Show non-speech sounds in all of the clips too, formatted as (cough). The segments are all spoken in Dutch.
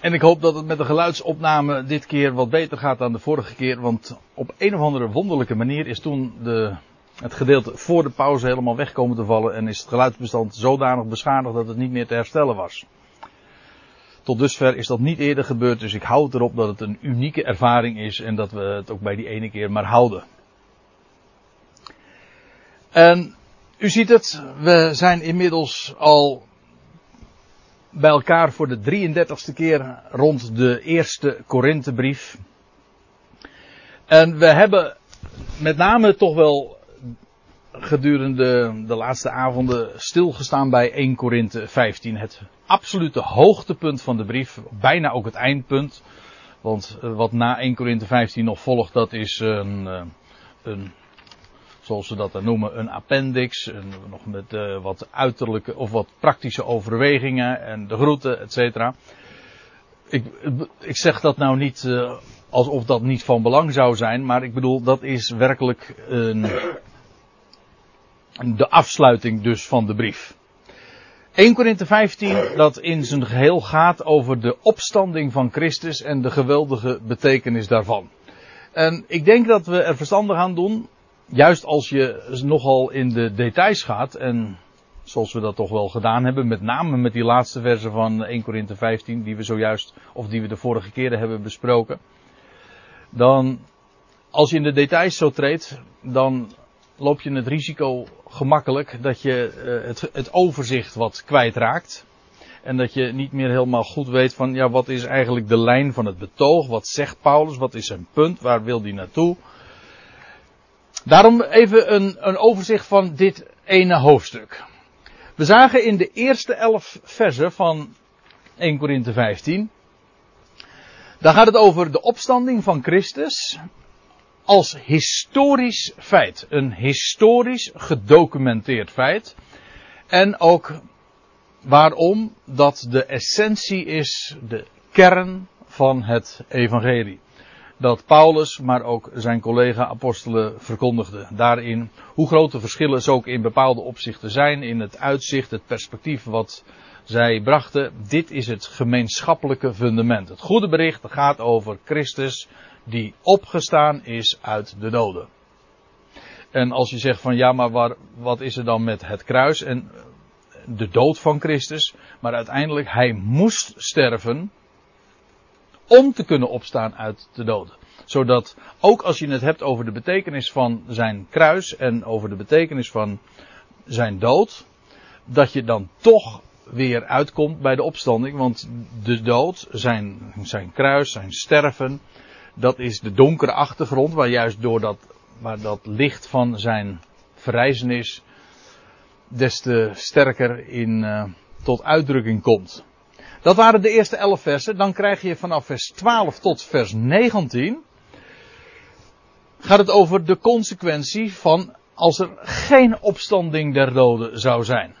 En ik hoop dat het met de geluidsopname dit keer wat beter gaat dan de vorige keer. Want op een of andere wonderlijke manier is toen de, het gedeelte voor de pauze helemaal wegkomen te vallen. En is het geluidsbestand zodanig beschadigd dat het niet meer te herstellen was. Tot dusver is dat niet eerder gebeurd, dus ik houd erop dat het een unieke ervaring is en dat we het ook bij die ene keer maar houden. En u ziet het, we zijn inmiddels al bij elkaar voor de 33ste keer rond de eerste Korinthebrief. En we hebben met name toch wel gedurende de laatste avonden stilgestaan bij 1 Korinthe 15. Het absolute hoogtepunt van de brief, bijna ook het eindpunt. Want eh, wat na 1 Korinthe 15 nog volgt, dat is een, eh, een zoals ze dat dan noemen, een appendix. Een, nog met uh, wat uiterlijke of wat praktische overwegingen en de groeten, et cetera. Ik, ik zeg dat nou niet uh, alsof dat niet van belang zou zijn, maar ik bedoel, dat is werkelijk een, de afsluiting dus van de brief. 1 Korinthe 15, dat in zijn geheel gaat over de opstanding van Christus en de geweldige betekenis daarvan. En ik denk dat we er verstandig aan doen juist als je nogal in de details gaat, en zoals we dat toch wel gedaan hebben, met name met die laatste verse van 1 Korinthe 15, die we zojuist, of die we de vorige keren hebben besproken, dan, als je in de details zo treedt, dan loop je het risico gemakkelijk dat je uh, het, het overzicht wat kwijtraakt. En dat je niet meer helemaal goed weet van, ja, wat is eigenlijk de lijn van het betoog? Wat zegt Paulus? Wat is zijn punt? Waar wil hij naartoe? Daarom even een, een overzicht van dit ene hoofdstuk. We zagen in de eerste elf versen van 1 Korinthe 15. Daar gaat het over de opstanding van Christus als historisch feit. Een historisch gedocumenteerd feit. En ook waarom dat de essentie is, de kern van het evangelie dat Paulus, maar ook zijn collega-apostelen verkondigden. Daarin hoe grote verschillen ze ook in bepaalde opzichten zijn, in het uitzicht, het perspectief wat zij brachten. Dit is het gemeenschappelijke fundament. Het goede bericht gaat over Christus die opgestaan is uit de doden. En als je zegt van ja, maar wat is er dan met het kruis en de dood van Christus? Maar uiteindelijk, hij moest sterven om te kunnen opstaan uit de doden. Zodat ook als je het hebt over de betekenis van zijn kruis en over de betekenis van zijn dood, dat je dan toch weer uitkomt bij de opstanding. Want de dood, zijn, zijn kruis, zijn sterven, dat is de donkere achtergrond waar juist door dat, dat licht van zijn verrijzenis des te sterker in, uh, tot uitdrukking komt. Dat waren de eerste elf versen. Dan krijg je vanaf vers 12 tot vers 19. Gaat het over de consequentie van als er geen opstanding der doden zou zijn.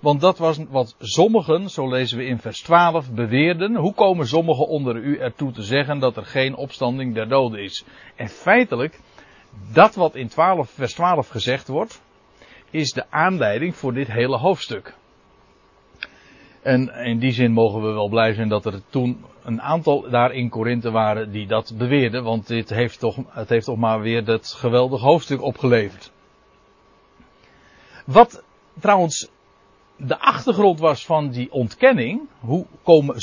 Want dat was wat sommigen, zo lezen we in vers 12, beweerden. Hoe komen sommigen onder u ertoe te zeggen dat er geen opstanding der doden is? En feitelijk, dat wat in 12, vers 12 gezegd wordt, is de aanleiding voor dit hele hoofdstuk. En in die zin mogen we wel blij zijn dat er toen een aantal daar in Korinthe waren die dat beweerden. Want dit heeft toch, het heeft toch maar weer dat geweldig hoofdstuk opgeleverd. Wat trouwens de achtergrond was van die ontkenning. Hoe komen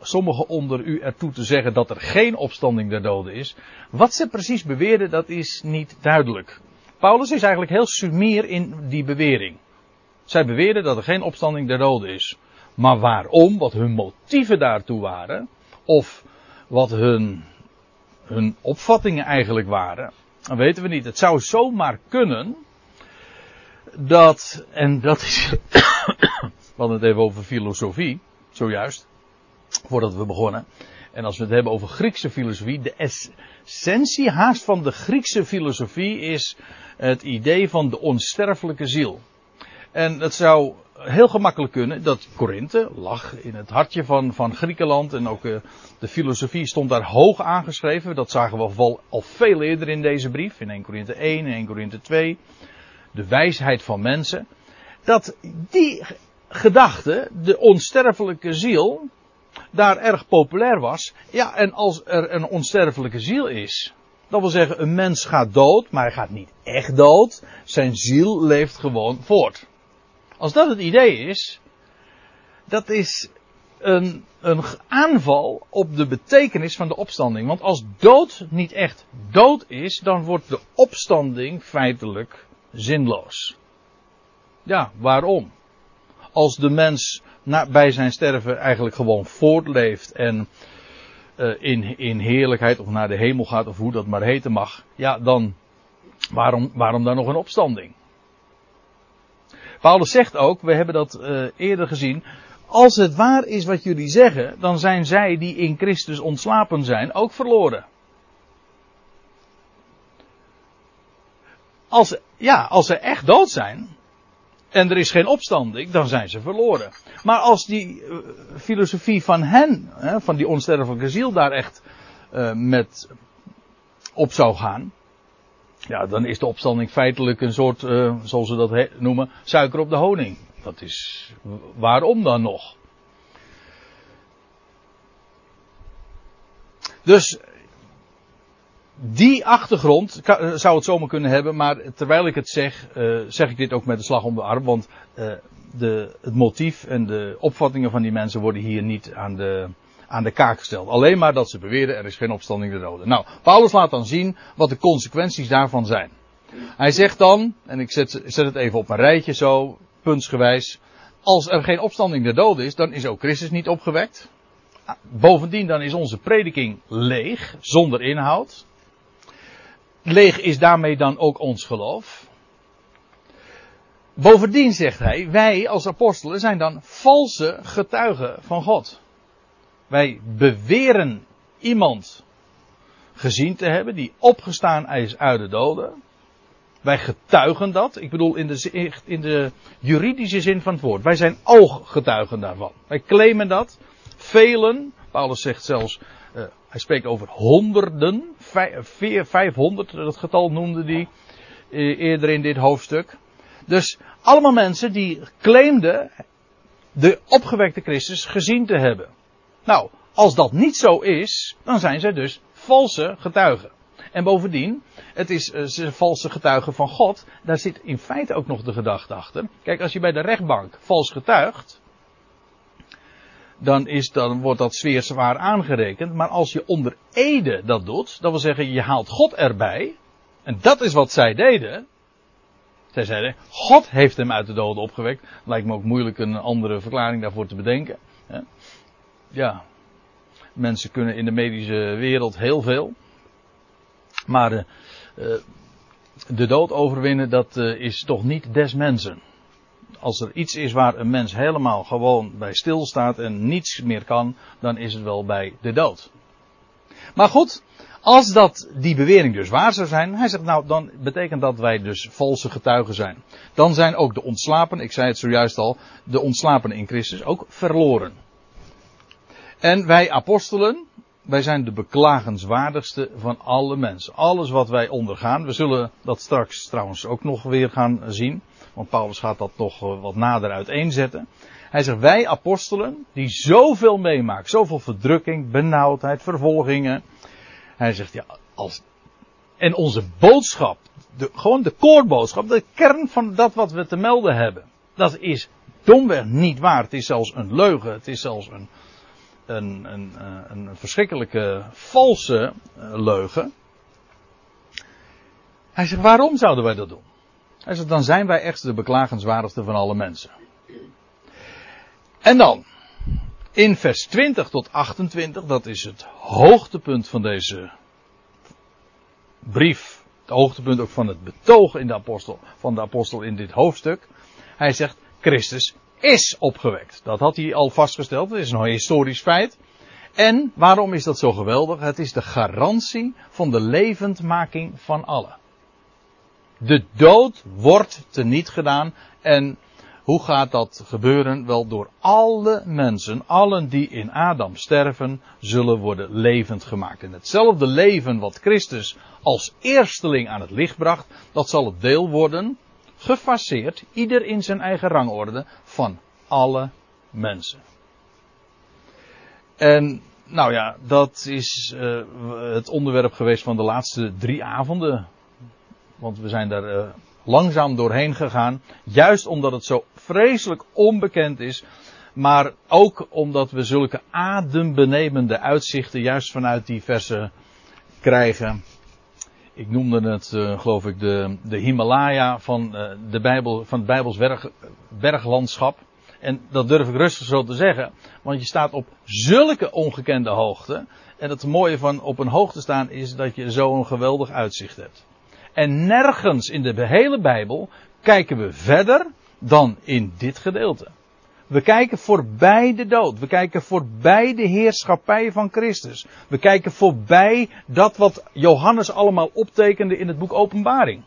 sommigen onder u ertoe te zeggen dat er geen opstanding der doden is. Wat ze precies beweerden, dat is niet duidelijk. Paulus is eigenlijk heel sumier in die bewering. Zij beweerden dat er geen opstanding der doden is. Maar waarom, wat hun motieven daartoe waren, of wat hun, hun opvattingen eigenlijk waren, dan weten we niet. Het zou zomaar kunnen dat, en dat is, (coughs) we hadden het even over filosofie, zojuist, voordat we begonnen. En als we het hebben over Griekse filosofie, de essentie haast van de Griekse filosofie is het idee van de onsterfelijke ziel. En het zou heel gemakkelijk kunnen dat Korinthe lag in het hartje van, van Griekenland en ook uh, de filosofie stond daar hoog aangeschreven. Dat zagen we al, al veel eerder in deze brief, in 1 Korinthe 1 en 1 Korinthe 2. De wijsheid van mensen. Dat die gedachte, de onsterfelijke ziel, daar erg populair was. Ja, en als er een onsterfelijke ziel is, dat wil zeggen, een mens gaat dood, maar hij gaat niet echt dood. Zijn ziel leeft gewoon voort. Als dat het idee is, dat is een, een aanval op de betekenis van de opstanding. Want als dood niet echt dood is, dan wordt de opstanding feitelijk zinloos. Ja, waarom? Als de mens na, bij zijn sterven eigenlijk gewoon voortleeft en uh, in, in heerlijkheid of naar de hemel gaat of hoe dat maar heten mag, ja, dan waarom, waarom dan nog een opstanding? Paulus zegt ook, we hebben dat uh, eerder gezien, als het waar is wat jullie zeggen, dan zijn zij die in Christus ontslapen zijn ook verloren. Als, ja, als ze echt dood zijn, en er is geen opstanding, dan zijn ze verloren. Maar als die uh, filosofie van hen, hè, van die onsterfelijke ziel, daar echt uh, met op zou gaan, ja, dan is de opstanding feitelijk een soort, uh, zoals ze dat noemen, suiker op de honing. Dat is, waarom dan nog? Dus die achtergrond zou het zomaar kunnen hebben, maar terwijl ik het zeg, uh, zeg ik dit ook met de slag om de arm, want de, het motief en de opvattingen van die mensen worden hier niet aan de, aan de kaak gesteld. Alleen maar dat ze beweren er is geen opstanding de doden. Nou, Paulus laat dan zien wat de consequenties daarvan zijn. Hij zegt dan, en ik zet, zet het even op een rijtje zo, puntsgewijs. Als er geen opstanding der doden is, dan is ook Christus niet opgewekt. Bovendien dan is onze prediking leeg, zonder inhoud. Leeg is daarmee dan ook ons geloof. Bovendien zegt hij, wij als apostelen zijn dan valse getuigen van God. Wij beweren iemand gezien te hebben die opgestaan is uit de doden. Wij getuigen dat. Ik bedoel in de, in de juridische zin van het woord. Wij zijn ooggetuigen daarvan. Wij claimen dat. Velen, Paulus zegt zelfs, uh, hij spreekt over honderden, vijfhonderd, dat getal noemde hij uh, eerder in dit hoofdstuk. Dus allemaal mensen die claimden de opgewekte Christus gezien te hebben. Nou, als dat niet zo is, dan zijn zij dus valse getuigen. En bovendien, het is uh, valse getuigen van God. Daar zit in feite ook nog de gedachte achter. Kijk, als je bij de rechtbank vals getuigt, dan, is, dan wordt dat zeer zwaar aangerekend. Maar als je onder ede dat doet, dat wil zeggen je haalt God erbij. En dat is wat zij deden. Zij zeiden, God heeft hem uit de doden opgewekt. Lijkt me ook moeilijk een andere verklaring daarvoor te bedenken. Ja, mensen kunnen in de medische wereld heel veel. Maar uh, de dood overwinnen, dat uh, is toch niet des mensen. Als er iets is waar een mens helemaal gewoon bij stilstaat en niets meer kan, dan is het wel bij de dood. Maar goed, als dat die bewering dus waar zou zijn, hij zegt nou, dan betekent dat wij dus valse getuigen zijn. Dan zijn ook de ontslapen, ik zei het zojuist al, de ontslapen in Christus ook verloren. En wij apostelen, wij zijn de beklagenswaardigste van alle mensen. Alles wat wij ondergaan, we zullen dat straks trouwens ook nog weer gaan zien. Want Paulus gaat dat nog eh, wat nader uiteenzetten. Hij zegt, wij apostelen, die zoveel meemaken, zoveel verdrukking, benauwdheid, vervolgingen. Hij zegt, ja, als, en onze boodschap, de, gewoon de koorboodschap, de kern van dat wat we te melden hebben, dat is domweg niet waar. Het is zelfs een leugen, het is zelfs een, een, een, eh, een verschrikkelijke valse eh, leugen. Hij zegt, waarom zouden wij dat doen? Hij zegt, dan zijn wij echt de beklagenswaardigste van alle mensen. En dan, in vers 20 tot 28, dat is het hoogtepunt van deze brief. Het hoogtepunt ook van het betoog in de apostel, van de apostel in dit hoofdstuk. Hij zegt, Christus is opgewekt. Dat had hij al vastgesteld. Dat is een historisch feit. En waarom is dat zo geweldig? Het is de garantie van de levendmaking van allen. De dood wordt teniet gedaan. En hoe gaat dat gebeuren? Wel door alle mensen, allen die in Adam sterven, zullen worden levend gemaakt. En hetzelfde leven wat Christus als eersteling aan het licht bracht, dat zal het deel worden gefaseerd, ieder in zijn eigen rangorde, van alle mensen. En nou ja, dat is uh, het onderwerp geweest van de laatste drie avonden. Want we zijn daar uh, langzaam doorheen gegaan. Juist omdat het zo vreselijk onbekend is. Maar ook omdat we zulke adembenemende uitzichten juist vanuit die versen krijgen. Ik noemde het, uh, geloof ik, de, de Himalaya van, uh, de Bijbel, van het Bijbels berg, berglandschap. En dat durf ik rustig zo te zeggen, want je staat op zulke ongekende hoogte. En het mooie van op een hoogte staan is dat je zo'n geweldig uitzicht hebt. En nergens in de hele Bijbel kijken we verder dan in dit gedeelte. We kijken voorbij de dood. We kijken voorbij de heerschappij van Christus. We kijken voorbij dat wat Johannes allemaal optekende in het boek Openbaring.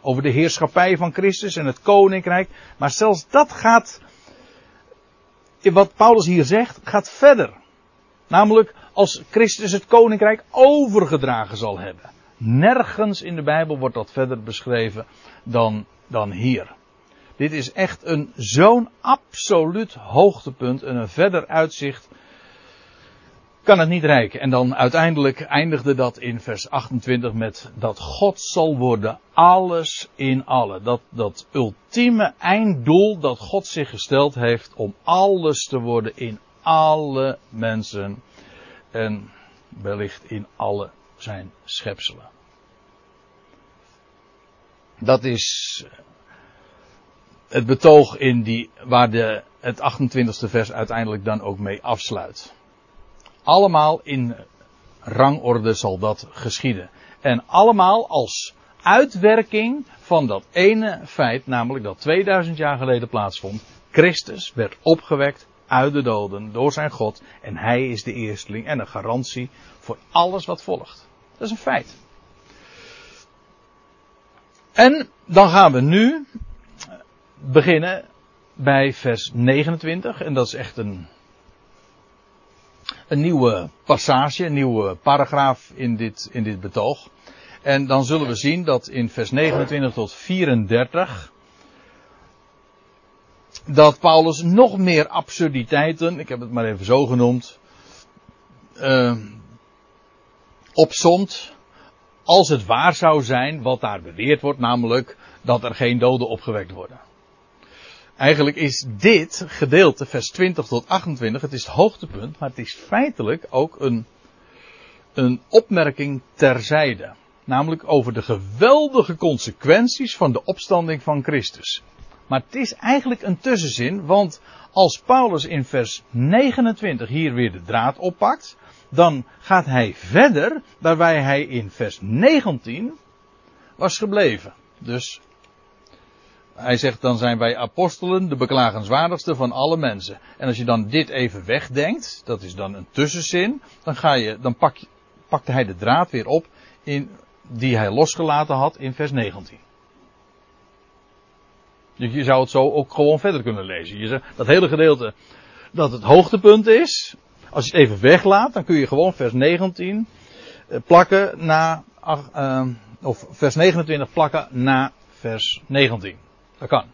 Over de heerschappij van Christus en het koninkrijk. Maar zelfs dat gaat, wat Paulus hier zegt, gaat verder. Namelijk als Christus het koninkrijk overgedragen zal hebben. Nergens in de Bijbel wordt dat verder beschreven dan, dan hier. Dit is echt een zo'n absoluut hoogtepunt en een verder uitzicht kan het niet reiken. En dan uiteindelijk eindigde dat in vers 28 met dat God zal worden alles in alle. Dat, dat ultieme einddoel dat God zich gesteld heeft om alles te worden in alle mensen. En wellicht in alle zijn schepselen. Dat is het betoog in die, waar de, het 28e vers uiteindelijk dan ook mee afsluit. Allemaal in rangorde zal dat geschieden. En allemaal als uitwerking van dat ene feit, namelijk dat 2000 jaar geleden plaatsvond. Christus werd opgewekt uit de doden door zijn God en hij is de eersteling en een garantie voor alles wat volgt. Dat is een feit. En dan gaan we nu beginnen bij vers 29 en dat is echt een een nieuwe passage, een nieuwe paragraaf in dit, in dit betoog. En dan zullen we zien dat in vers 29 tot 34 dat Paulus nog meer absurditeiten, ik heb het maar even zo genoemd, uh. Als het waar zou zijn wat daar beweerd wordt, namelijk dat er geen doden opgewekt worden. Eigenlijk is dit gedeelte, vers 20 tot 28, het is het hoogtepunt, maar het is feitelijk ook een, een opmerking terzijde. Namelijk over de geweldige consequenties van de opstanding van Christus. Maar het is eigenlijk een tussenzin, want als Paulus in vers 29 hier weer de draad oppakt, dan gaat hij verder waarbij hij in vers 19 was gebleven. Dus hij zegt dan zijn wij apostelen de beklagenswaardigste van alle mensen. En als je dan dit even wegdenkt, dat is dan een tussenzin, dan ga je, dan pak, hij de draad weer op in, die hij losgelaten had in vers 19. Dus je zou het zo ook gewoon verder kunnen lezen. Je zegt, dat hele gedeelte dat het hoogtepunt is. Als je het even weglaat, dan kun je gewoon vers 19 eh, plakken na, uh, of vers 29 plakken na vers 19. Dat kan.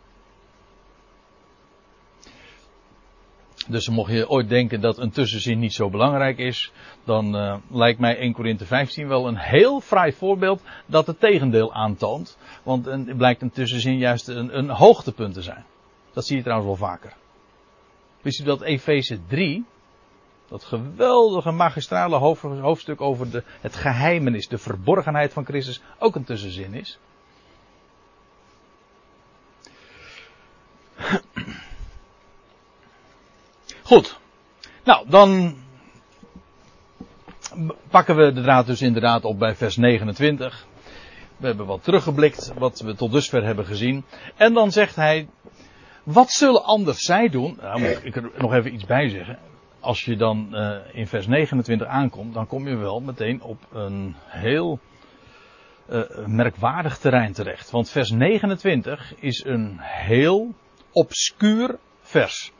Dus mocht je ooit denken dat een tussenzin niet zo belangrijk is, dan uh, lijkt mij 1 Korinthe 15 wel een heel fraai voorbeeld dat het tegendeel aantoont. Want het blijkt een tussenzin juist een, een hoogtepunt te zijn. Dat zie je trouwens wel vaker. Wist u dat Efeze 3, dat geweldige magistrale hoofdstuk over de, het geheimenis, de verborgenheid van Christus, ook een tussenzin is? Goed. Nou, dan pakken we de draad dus inderdaad op bij vers 29. We hebben wat teruggeblikt, wat we tot dusver hebben gezien. En dan zegt hij, wat zullen anders zij doen? Nou, moet ik er nog even iets bij zeggen. Als je dan uh, in vers 29 aankomt, dan kom je wel meteen op een heel uh, merkwaardig terrein terecht. Want vers 29 is een heel obscuur vers.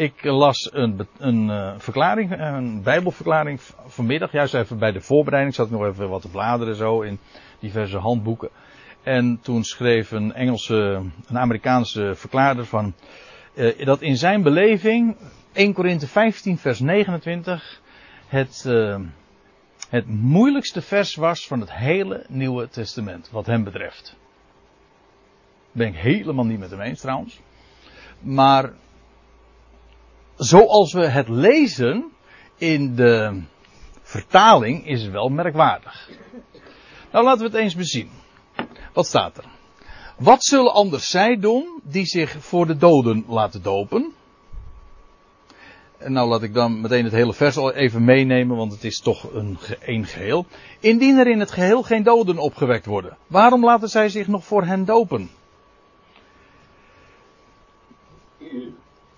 Ik las een, een uh, verklaring, een bijbelverklaring vanmiddag, juist even bij de voorbereiding, zat ik nog even wat te bladeren zo in diverse handboeken. En toen schreef een Engelse, een Amerikaanse verklaarder van, uh, dat in zijn beleving 1 Korinthe 15 vers 29 het, het moeilijkste vers was van het hele Nieuwe Testament, wat hem betreft. Ben ik helemaal niet met hem eens trouwens. Maar zoals we het lezen in de vertaling is wel merkwaardig. Nou laten we het eens bezien. Wat staat er? Wat zullen anders zij doen die zich voor de doden laten dopen? En nou laat ik dan meteen het hele vers al even meenemen, want het is toch een, een geheel. Indien er in het geheel geen doden opgewekt worden, waarom laten zij zich nog voor hen dopen?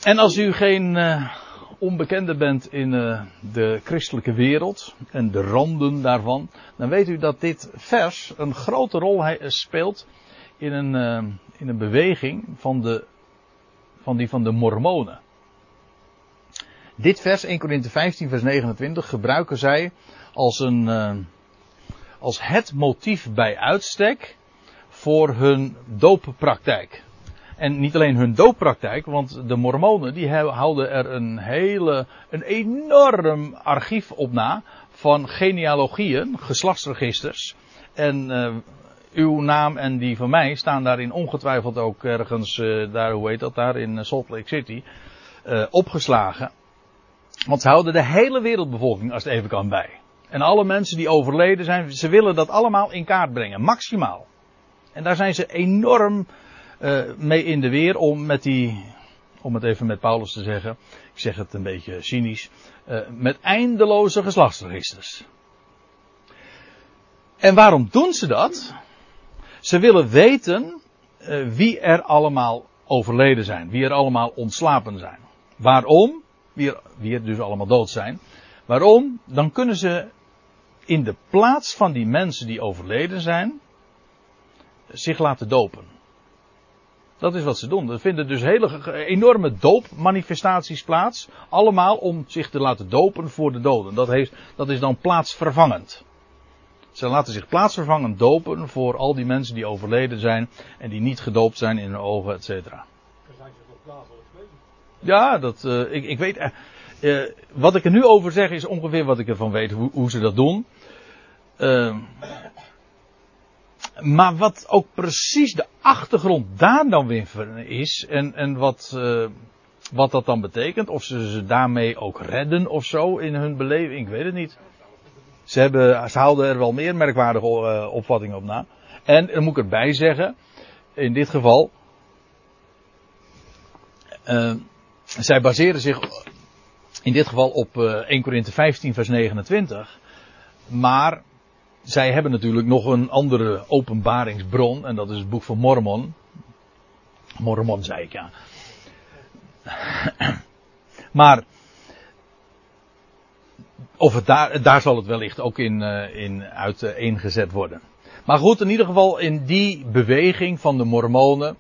En als u geen uh, onbekende bent in uh, de christelijke wereld en de randen daarvan, dan weet u dat dit vers een grote rol speelt in een, in een beweging van, de, van die van de Mormonen. Dit vers, 1 Corinthië 15, vers 29, gebruiken zij als, een, als het motief bij uitstek voor hun dooppraktijk. En niet alleen hun dooppraktijk, want de mormonen die houden er een hele, een enorm archief op na van genealogieën, geslachtsregisters. En uh, uw naam en die van mij staan daarin ongetwijfeld ook ergens, uh, daar, hoe heet dat daar, in Salt Lake City, uh, opgeslagen. Want ze houden de hele wereldbevolking, als het even kan, bij. En alle mensen die overleden zijn, ze willen dat allemaal in kaart brengen, maximaal. En daar zijn ze enorm mee in de weer om met die, om het even met Paulus te zeggen, ik zeg het een beetje cynisch, uh, met eindeloze geslachtsregisters. En waarom doen ze dat? Ze willen weten uh, wie er allemaal overleden zijn, wie er allemaal ontslapen zijn. Waarom? Wie er, wie er dus allemaal dood zijn. Waarom? Dan kunnen ze in de plaats van die mensen die overleden zijn, zich laten dopen. Dat is wat ze doen. Er vinden dus hele enorme doopmanifestaties plaats. Allemaal om zich te laten dopen voor de doden. Dat, heeft, dat is dan plaatsvervangend. Ze laten zich plaatsvervangend dopen voor al die mensen die overleden zijn. En die niet gedoopt zijn in hun ogen, et cetera. Ja, dat, uh, ik, ik weet. Uh, uh, wat ik er nu over zeg is ongeveer wat ik ervan weet, hoe, hoe ze dat doen. Maar wat ook precies de achtergrond daar dan weer is. En, en wat, uh, wat dat dan betekent. Of ze ze daarmee ook redden of zo in hun beleving. Ik weet het niet. Ze, hebben, ze houden er wel meer merkwaardige uh, opvattingen op na. En dan moet ik erbij zeggen. In dit geval. Uh, zij baseren zich in dit geval op 1 Korinthe 15 vers 29. Maar zij hebben natuurlijk nog een andere openbaringsbron. En dat is het boek van Mormon. Mormon zei ik ja. (clears throat) maar. Of het daar, daar zal het wellicht ook in, in uiteengezet worden. Maar goed, in ieder geval in die beweging van de Mormonen.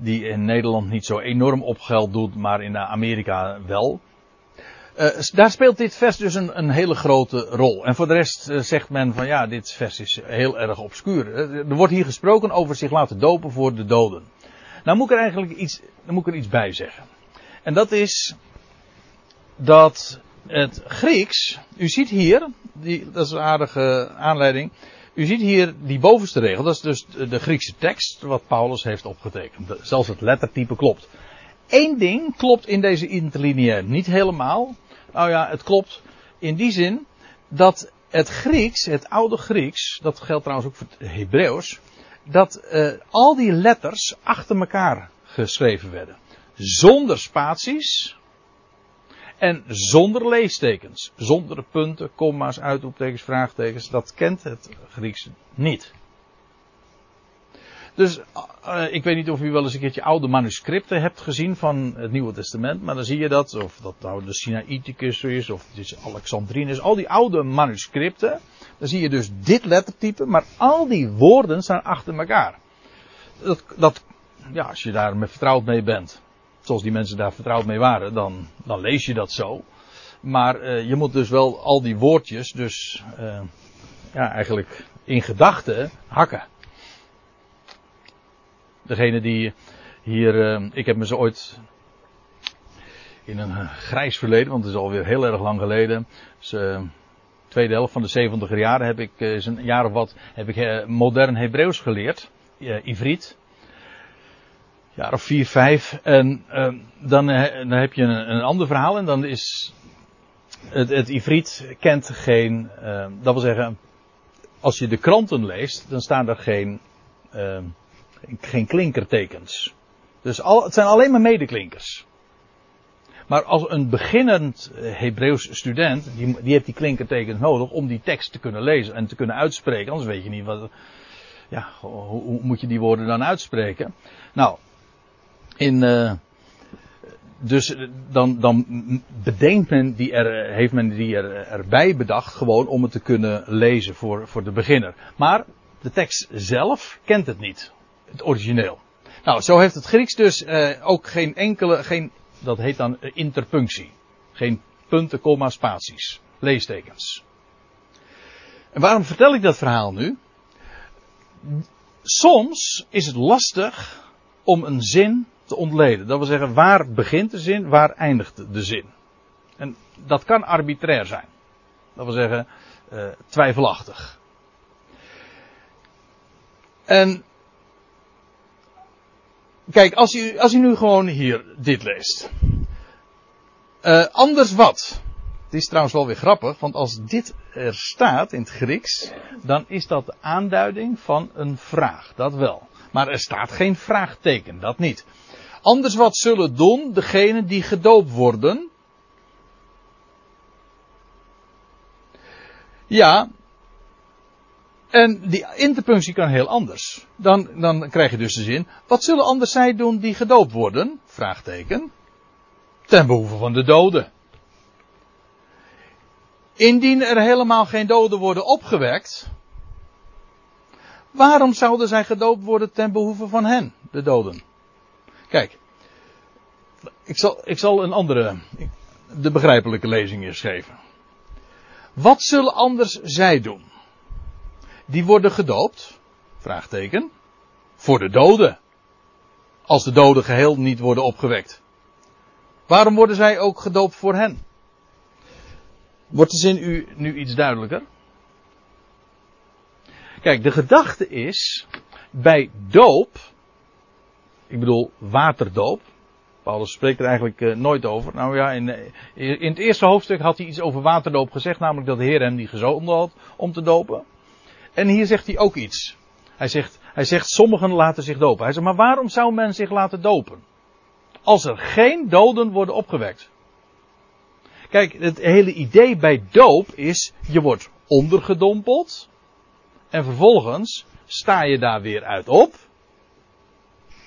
Die in Nederland niet zo enorm op geld doet, maar in Amerika wel. Uh, daar speelt dit vers dus een, een, hele grote rol. En voor de rest uh, zegt men van ja, dit vers is heel erg obscuur. Uh, er wordt hier gesproken over zich laten dopen voor de doden. Nou moet ik er eigenlijk iets, moet er iets bij zeggen. En dat is dat het Grieks, u ziet hier, die, dat is een aardige aanleiding. U ziet hier die bovenste regel, dat is dus de Griekse tekst wat Paulus heeft opgetekend. Zelfs het lettertype klopt. Eén ding klopt in deze interlineair niet helemaal. Nou ja, het klopt in die zin dat het Grieks, het oude Grieks, dat geldt trouwens ook voor het Hebreeuws, dat uh, al die letters achter elkaar geschreven werden. Zonder spaties en zonder leestekens. Zonder punten, komma's, uitroeptekens, vraagtekens. Dat kent het Grieks niet. Dus uh, ik weet niet of u wel eens een keertje oude manuscripten hebt gezien van het Nieuwe Testament, maar dan zie je dat, of dat nou de Sinaiticus is, of het is Alexandrinus, al die oude manuscripten, dan zie je dus dit lettertype, maar al die woorden staan achter elkaar. Dat, dat ja, als je daar met vertrouwd mee bent, zoals die mensen daar vertrouwd mee waren, dan, dan lees je dat zo. Maar uh, je moet dus wel al die woordjes, dus uh, ja, eigenlijk in gedachten hakken. Degene die hier, uh, ik heb me ze ooit in een grijs verleden, want het is alweer heel erg lang geleden. Dus, uh, tweede helft van de 70 jaren heb ik, uh, een jaar of wat, heb ik modern Hebreeuws geleerd. Uh, Ivriet. Jaar of vier, vijf. En dan, dan heb je een, een ander verhaal en dan is het, het Ivriet kent geen, dat wil zeggen, als je de kranten leest, dan staan er geen, geen klinkertekens. Dus al, het zijn alleen maar medeklinkers. Maar als een beginnend eh, Hebreeuws student, die, die heeft die klinkertekens nodig om die tekst te kunnen lezen en te kunnen uitspreken. Anders weet je niet wat, ja, hoe, hoe moet je die woorden dan uitspreken. Nou, in, uh, dus dan, dan bedenkt men die er, heeft men die er, erbij bedacht gewoon om het te kunnen lezen voor, voor de beginner. Maar de tekst zelf kent het niet. Het origineel. Nou, zo heeft het Grieks dus uh, ook geen enkele, geen dat heet dan interpunctie. Geen punten, komma, spaties. Leestekens. En waarom vertel ik dat verhaal nu? Soms is het lastig om een zin te ontleden. Dat wil zeggen, waar begint de zin, waar eindigt de zin? En dat kan arbitrair zijn. Dat wil zeggen, uh, twijfelachtig. En Kijk, als u, als u nu gewoon hier dit leest. Uh, anders wat? Het is trouwens wel weer grappig, want als dit er staat in het Grieks, dan is dat de aanduiding van een vraag. Dat wel. Maar er staat geen vraagteken, dat niet. Anders wat zullen doen degenen die gedoopt worden? Ja, en die interpunctie kan heel anders. Dan, dan krijg je dus de zin, wat zullen anders zij doen die gedoopt worden? Vraagteken. Ten behoeve van de doden. Indien er helemaal geen doden worden opgewekt, waarom zouden zij gedoopt worden ten behoeve van hen, de doden? Kijk, ik zal, ik zal een andere, de begrijpelijke lezing eens geven. Wat zullen anders zij doen? Die worden gedoopt? Vraagteken. Voor de doden. Als de doden geheel niet worden opgewekt. Waarom worden zij ook gedoopt voor hen? Wordt de zin u nu iets duidelijker? Kijk, de gedachte is, bij doop, ik bedoel waterdoop, Paulus spreekt er eigenlijk uh, nooit over. Nou ja, in, in, het eerste hoofdstuk had hij iets over waterdoop gezegd, namelijk dat de Heer hem die gezonden had om te dopen. En hier zegt hij ook iets. Hij zegt, hij zegt, sommigen laten zich dopen. Hij zegt, maar waarom zou men zich laten dopen? Als er geen doden worden opgewekt. Kijk, het hele idee bij doop is, je wordt ondergedompeld. En vervolgens sta je daar weer uit op.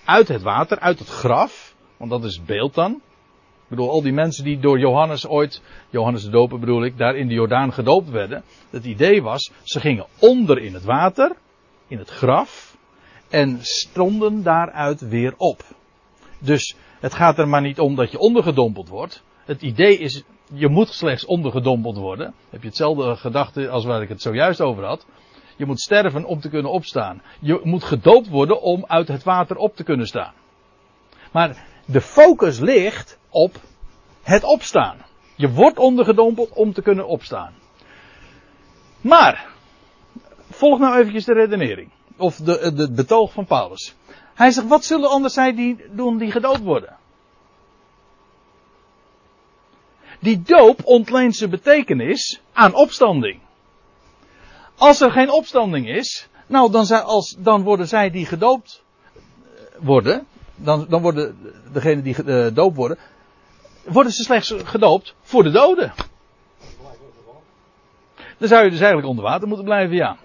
Uit het water, uit het graf. Want dat is het beeld dan. Bedoel, al die mensen die door Johannes ooit, Johannes de Doper bedoel ik, daar in de Jordaan gedoopt werden. Het idee was, ze gingen onder in het water, in het graf, en stonden daaruit weer op. Dus het gaat er maar niet om dat je ondergedompeld wordt. Het idee is, je moet slechts ondergedompeld worden. heb je hetzelfde gedachte als waar ik het zojuist over had. Je moet sterven om te kunnen opstaan. Je moet gedoopt worden om uit het water op te kunnen staan. Maar de focus ligt op het opstaan. Je wordt ondergedompeld om te kunnen opstaan. Maar, volg nou eventjes de redenering. Of de, de, betoog van Paulus. Hij zegt, wat zullen anders zij die doen die gedoopt worden? Die doop ontleent zijn betekenis aan opstanding. Als er geen opstanding is, nou dan, zij, als, dan worden zij die gedoopt worden, dan, dan worden degenen die gedoopt worden, worden ze slechts gedoopt voor de doden. Dan zou je dus eigenlijk onder water moeten blijven, ja.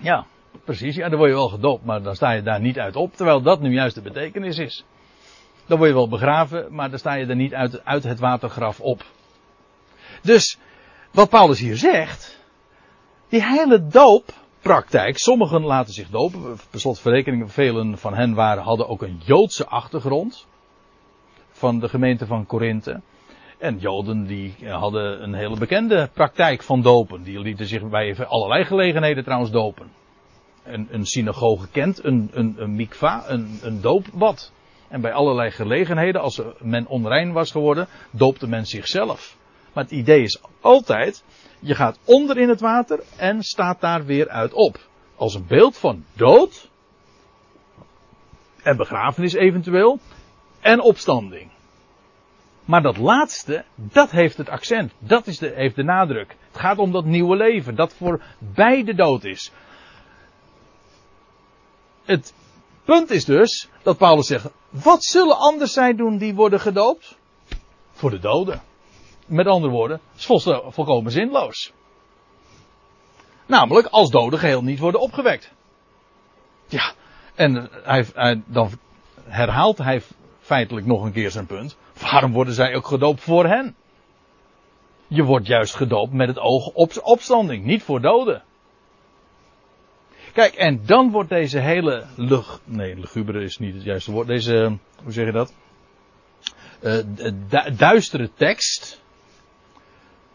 Ja, precies. Ja, dan word je wel gedoopt, maar dan sta je daar niet uit op. Terwijl dat nu juist de betekenis is. Dan word je wel begraven, maar dan sta je er niet uit, uit het watergraf op. Dus, wat Paulus hier zegt. Die hele dooppraktijk. Sommigen laten zich dopen. Per slot verrekening, velen van hen waren, hadden ook een Joodse achtergrond van de gemeente van Korinthe. En Joden die hadden een hele bekende praktijk van dopen. Die lieten zich bij allerlei gelegenheden trouwens dopen. Een, een synagoge kent een, een, een mikva, een, een doopbad. En bij allerlei gelegenheden, als men onrein was geworden, doopte men zichzelf. Maar het idee is altijd, je gaat onder in het water en staat daar weer uit op. Als een beeld van dood en begrafenis eventueel en opstanding. Maar dat laatste, dat heeft het accent. Dat is de, heeft de nadruk. Het gaat om dat nieuwe leven, dat voor beide dood is. Het punt is dus dat Paulus zegt: wat zullen anders zij doen die worden gedoopt? Voor de doden. Met andere woorden, is volkomen zinloos. Namelijk als doden geheel niet worden opgewekt. Ja, en hij, hij, dan herhaalt hij feitelijk nog een keer zijn punt. Waarom worden zij ook gedoopt voor hen? Je wordt juist gedoopt met het oog op opstanding, niet voor doden. Kijk, en dan wordt deze hele lug, nee, lugubere is niet het juiste woord, deze, hoe zeg je dat? Uh, duistere tekst.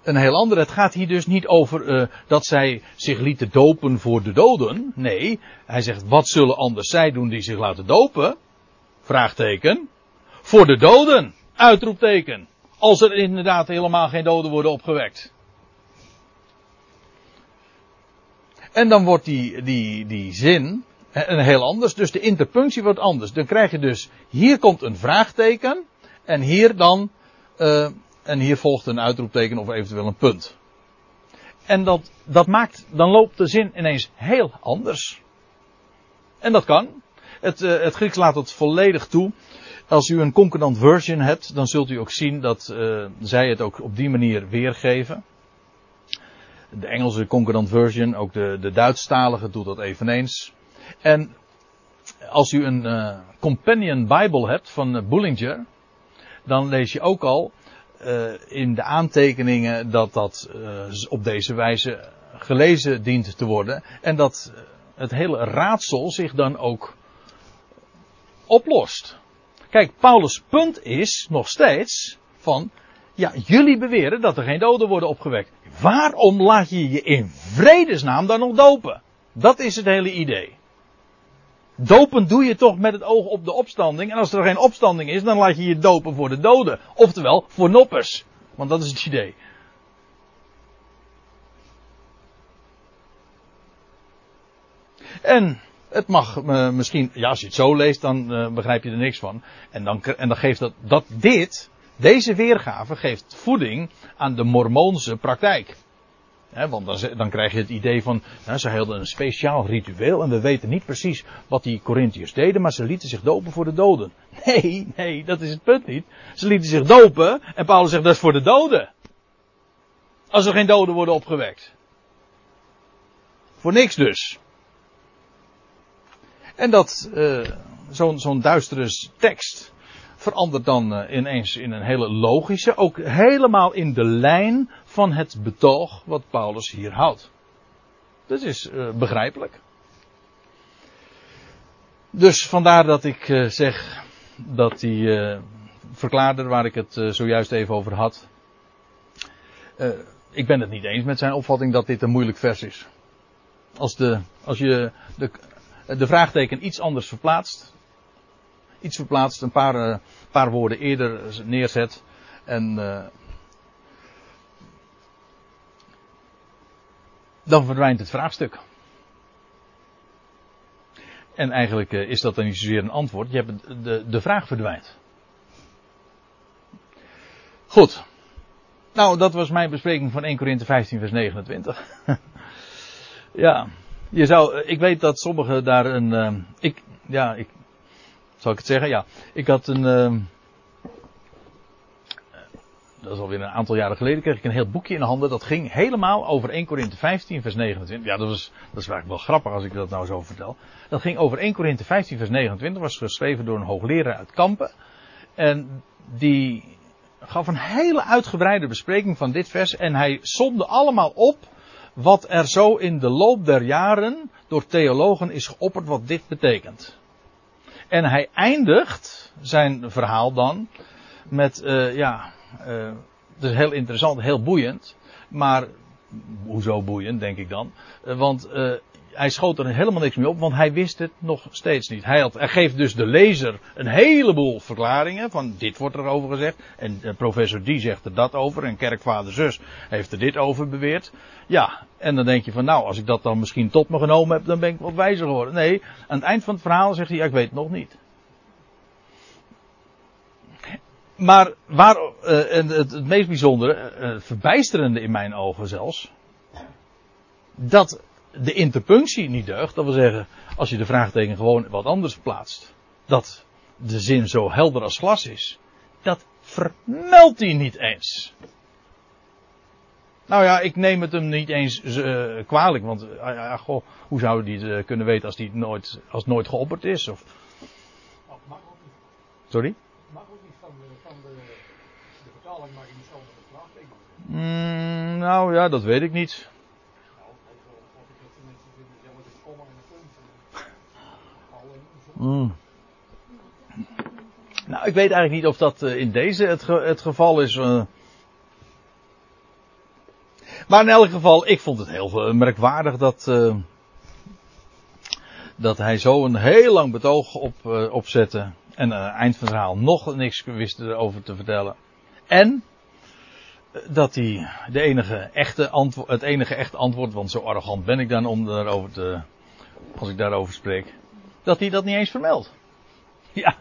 Een heel andere. Het gaat hier dus niet over uh, dat zij zich lieten dopen voor de doden. Nee, hij zegt, wat zullen anders zij doen die zich laten dopen? Vraagteken. Voor de doden. Uitroepteken. Als er inderdaad helemaal geen doden worden opgewekt. En dan wordt die, die, die zin een heel anders. Dus de interpunctie wordt anders. Dan krijg je dus, hier komt een vraagteken. En hier dan, uh, en hier volgt een uitroepteken of eventueel een punt. En dat, dat maakt, dan loopt de zin ineens heel anders. En dat kan. Het, uh, het Grieks laat het volledig toe. Als u een concordant version hebt, dan zult u ook zien dat uh, zij het ook op die manier weergeven. De Engelse concordant version, ook de, de Duitsstalige doet dat eveneens. En als u een uh, companion Bible hebt van uh, Bullinger, dan lees je ook al in de aantekeningen dat dat op deze wijze gelezen dient te worden. En dat het hele raadsel zich dan ook oplost. Kijk, Paulus' punt is nog steeds van, ja, jullie beweren dat er geen doden worden opgewekt. Waarom laat je je in vredesnaam dan nog dopen? Dat is het hele idee. Dopen doe je toch met het oog op de opstanding. En als er geen opstanding is, dan laat je je dopen voor de doden. Oftewel, voor noppers. Want dat is het idee. En het mag uh, misschien, ja, als je het zo leest, dan uh, begrijp je er niks van. En dan, en dan geeft dat, dat dit, deze weergave geeft voeding aan de mormoonse praktijk. Want dan, dan, krijg je het idee van, ze hielden een speciaal ritueel en we weten niet precies wat die Corinthiërs deden, maar ze lieten zich dopen voor de doden. (laughs) Nee, nee, dat is het punt niet. Ze lieten zich dopen en Paulus zegt dat is voor de doden. Als er geen doden worden opgewekt. Voor niks dus. En dat uh, zo'n zo'n duistere tekst verandert dan uh, ineens in een hele logische, ook helemaal in de lijn van het betoog wat Paulus hier houdt. Dat is uh, begrijpelijk. Dus vandaar dat ik zeg dat die verklaarder waar ik het zojuist even over had. ik ben het niet eens met zijn opvatting dat dit een moeilijk vers is. Als, de, als je de, de vraagteken iets anders verplaatst. Iets verplaatst, een paar, uh, paar woorden eerder neerzet. En uh, dan verdwijnt het vraagstuk. En eigenlijk uh, is dat dan niet zozeer een antwoord. Je hebt de, de vraag verdwijnt. Goed. Nou, dat was mijn bespreking van 1 Korinthe 15 vers 29. (laughs) ja. Je zou, eh, ik weet dat sommigen daar een, uh, ik, ja, ik, zal ik het zeggen? Ja, ik had een, uh, dat is alweer een aantal jaren geleden, kreeg ik een heel boekje in de handen. Dat ging helemaal over 1 Korinthe 15, vers 29. Ja, dat, was, dat is eigenlijk wel grappig als ik dat nou zo vertel. Dat ging over 1 Korinthe 15, vers 29. Was geschreven door een hoogleraar uit Kampen. En die gaf een hele uitgebreide bespreking van dit vers. En hij somde allemaal op wat er zo in de loop der jaren door theologen is geopperd wat dit betekent. En hij eindigt zijn verhaal dan met, uh, ja, uh, het is heel interessant, heel boeiend, maar hoezo boeiend, denk ik dan. Uh, want hij schoot er helemaal niks mee op, want hij wist het nog steeds niet. Hij, had, geeft dus de lezer een heleboel verklaringen van dit wordt er over gezegd. En professor die zegt er dat over en kerkvader zus heeft er dit over beweerd. Ja, en dan denk je van nou, als ik dat dan misschien tot me genomen heb, dan ben ik wat wijzer geworden. Nee, aan het eind van het verhaal zegt hij, ja, ik weet het nog niet. Maar waar, uh, het, het, meest bijzondere, uh, verbijsterende in mijn ogen zelfs, dat de interpunctie niet deugt. Dat wil zeggen, als je de vraagteken gewoon wat anders plaatst, dat de zin zo helder als glas is, dat vermeldt hij niet eens. Nou ja, ik neem het hem niet eens uh, kwalijk, want uh, goh, hoe zou hij het kunnen weten als, die nooit, als nooit geopperd is? Of... Sorry? Mm, nou ja, dat weet ik niet. Mm. Nou, ik weet eigenlijk niet of dat uh, in deze het, het geval is. Uh... Maar in elk geval, ik vond het heel merkwaardig dat, uh, dat hij zo een heel lang betoog op, opzette. En eind van het verhaal nog niks wist erover te vertellen. En dat hij de enige echte antwoord, het enige echte antwoord, want zo arrogant ben ik dan om daarover te, als ik daarover spreek, dat hij dat niet eens vermeldt. Ja.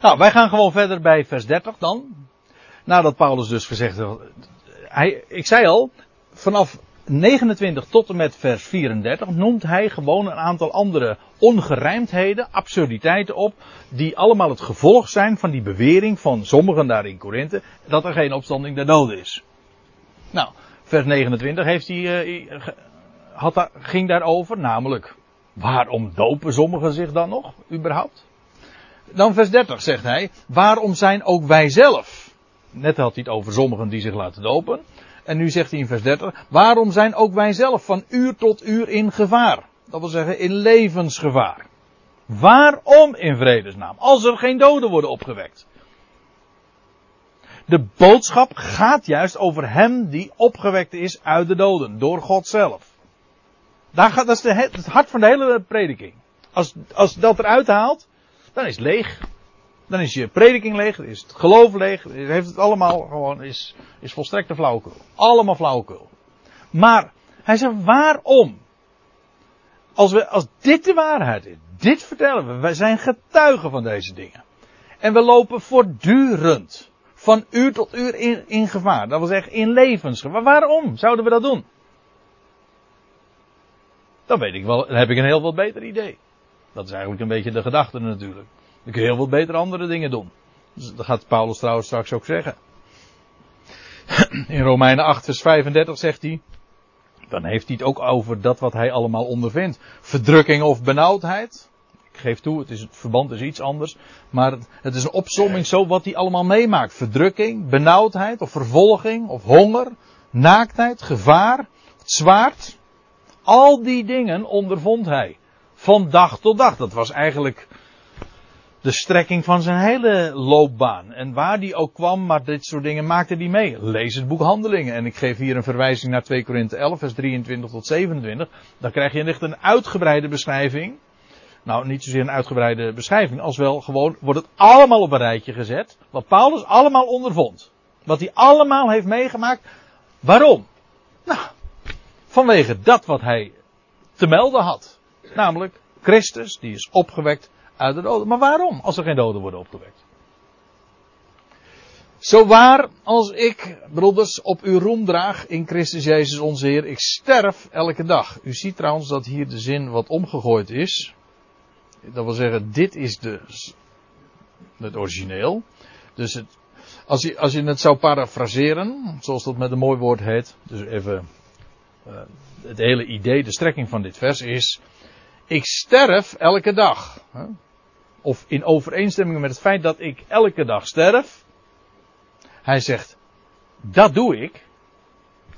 Nou, wij gaan gewoon verder bij vers 30 dan. Nadat Paulus dus gezegd heeft, hij, ik zei al, vanaf 29 tot en met vers 34 noemt hij gewoon een aantal andere ongerijmdheden, absurditeiten op, die allemaal het gevolg zijn van die bewering van sommigen daar in Korinthe, dat er geen opstanding der doden is. Nou, vers 29 heeft hij, uh, had daar, ging daarover, namelijk, waarom dopen sommigen zich dan nog, überhaupt? Dan vers 30 zegt hij, waarom zijn ook wij zelf, net had hij het over sommigen die zich laten dopen, en nu zegt hij in vers 30, waarom zijn ook wij zelf van uur tot uur in gevaar? Dat wil zeggen in levensgevaar. Waarom in vredesnaam? Als er geen doden worden opgewekt. De boodschap gaat juist over hem die opgewekt is uit de doden, door God zelf. Daar gaat, dat is de, het hart van de hele prediking. Als, als dat eruit haalt, dan is het leeg. Dan is je prediking leeg, is het geloof leeg, heeft het allemaal gewoon, is, is volstrekte flauwekul. Allemaal flauwekul. Maar, hij zegt, waarom? Als, we, als dit de waarheid is, dit vertellen we, wij zijn getuigen van deze dingen. En we lopen voortdurend, van uur tot uur in, in gevaar. Dat wil zeggen, in levensgevaar. Waarom zouden we dat doen? Dan weet ik wel, dan heb ik een heel wat beter idee. Dat is eigenlijk een beetje de gedachte natuurlijk. Dan kun je heel wat beter andere dingen doen. Dus dat gaat Paulus trouwens straks ook zeggen. In Romeinen 8 vers 35 zegt hij. Dan heeft hij het ook over dat wat hij allemaal ondervindt. Verdrukking of benauwdheid. Ik geef toe, het, is, het verband is iets anders. Maar het, het is een opsomming zo wat hij allemaal meemaakt. Verdrukking, benauwdheid of vervolging of honger, naaktheid, gevaar, het zwaard. Al die dingen ondervond hij. Van dag tot dag. Dat was eigenlijk de strekking van zijn hele loopbaan. En waar die ook kwam, maar dit soort dingen maakte hij mee. Lees het boek Handelingen. En ik geef hier een verwijzing naar 2 Korinthe 11, vers 23 tot 27. Dan krijg je echt een uitgebreide beschrijving. Nou, niet zozeer een uitgebreide beschrijving, als wel gewoon wordt het allemaal op een rijtje gezet. Wat Paulus allemaal ondervond. Wat hij allemaal heeft meegemaakt. Waarom? Nou, vanwege dat wat hij te melden had. Namelijk Christus, die is opgewekt uit de doden. Maar waarom, als er geen doden worden opgewekt? Zo waar als ik, broeders, op uw roem draag in Christus Jezus onze Heer, ik sterf elke dag. U ziet trouwens dat hier de zin wat omgegooid is. Dat wil zeggen, dit is de, het origineel. Dus het, als, je, als je het zou parafraseren, zoals dat met een mooi woord heet, dus even het hele idee, de strekking van dit vers is, ik sterf elke dag of in overeenstemming met het feit dat ik elke dag sterf. Hij zegt, dat doe ik.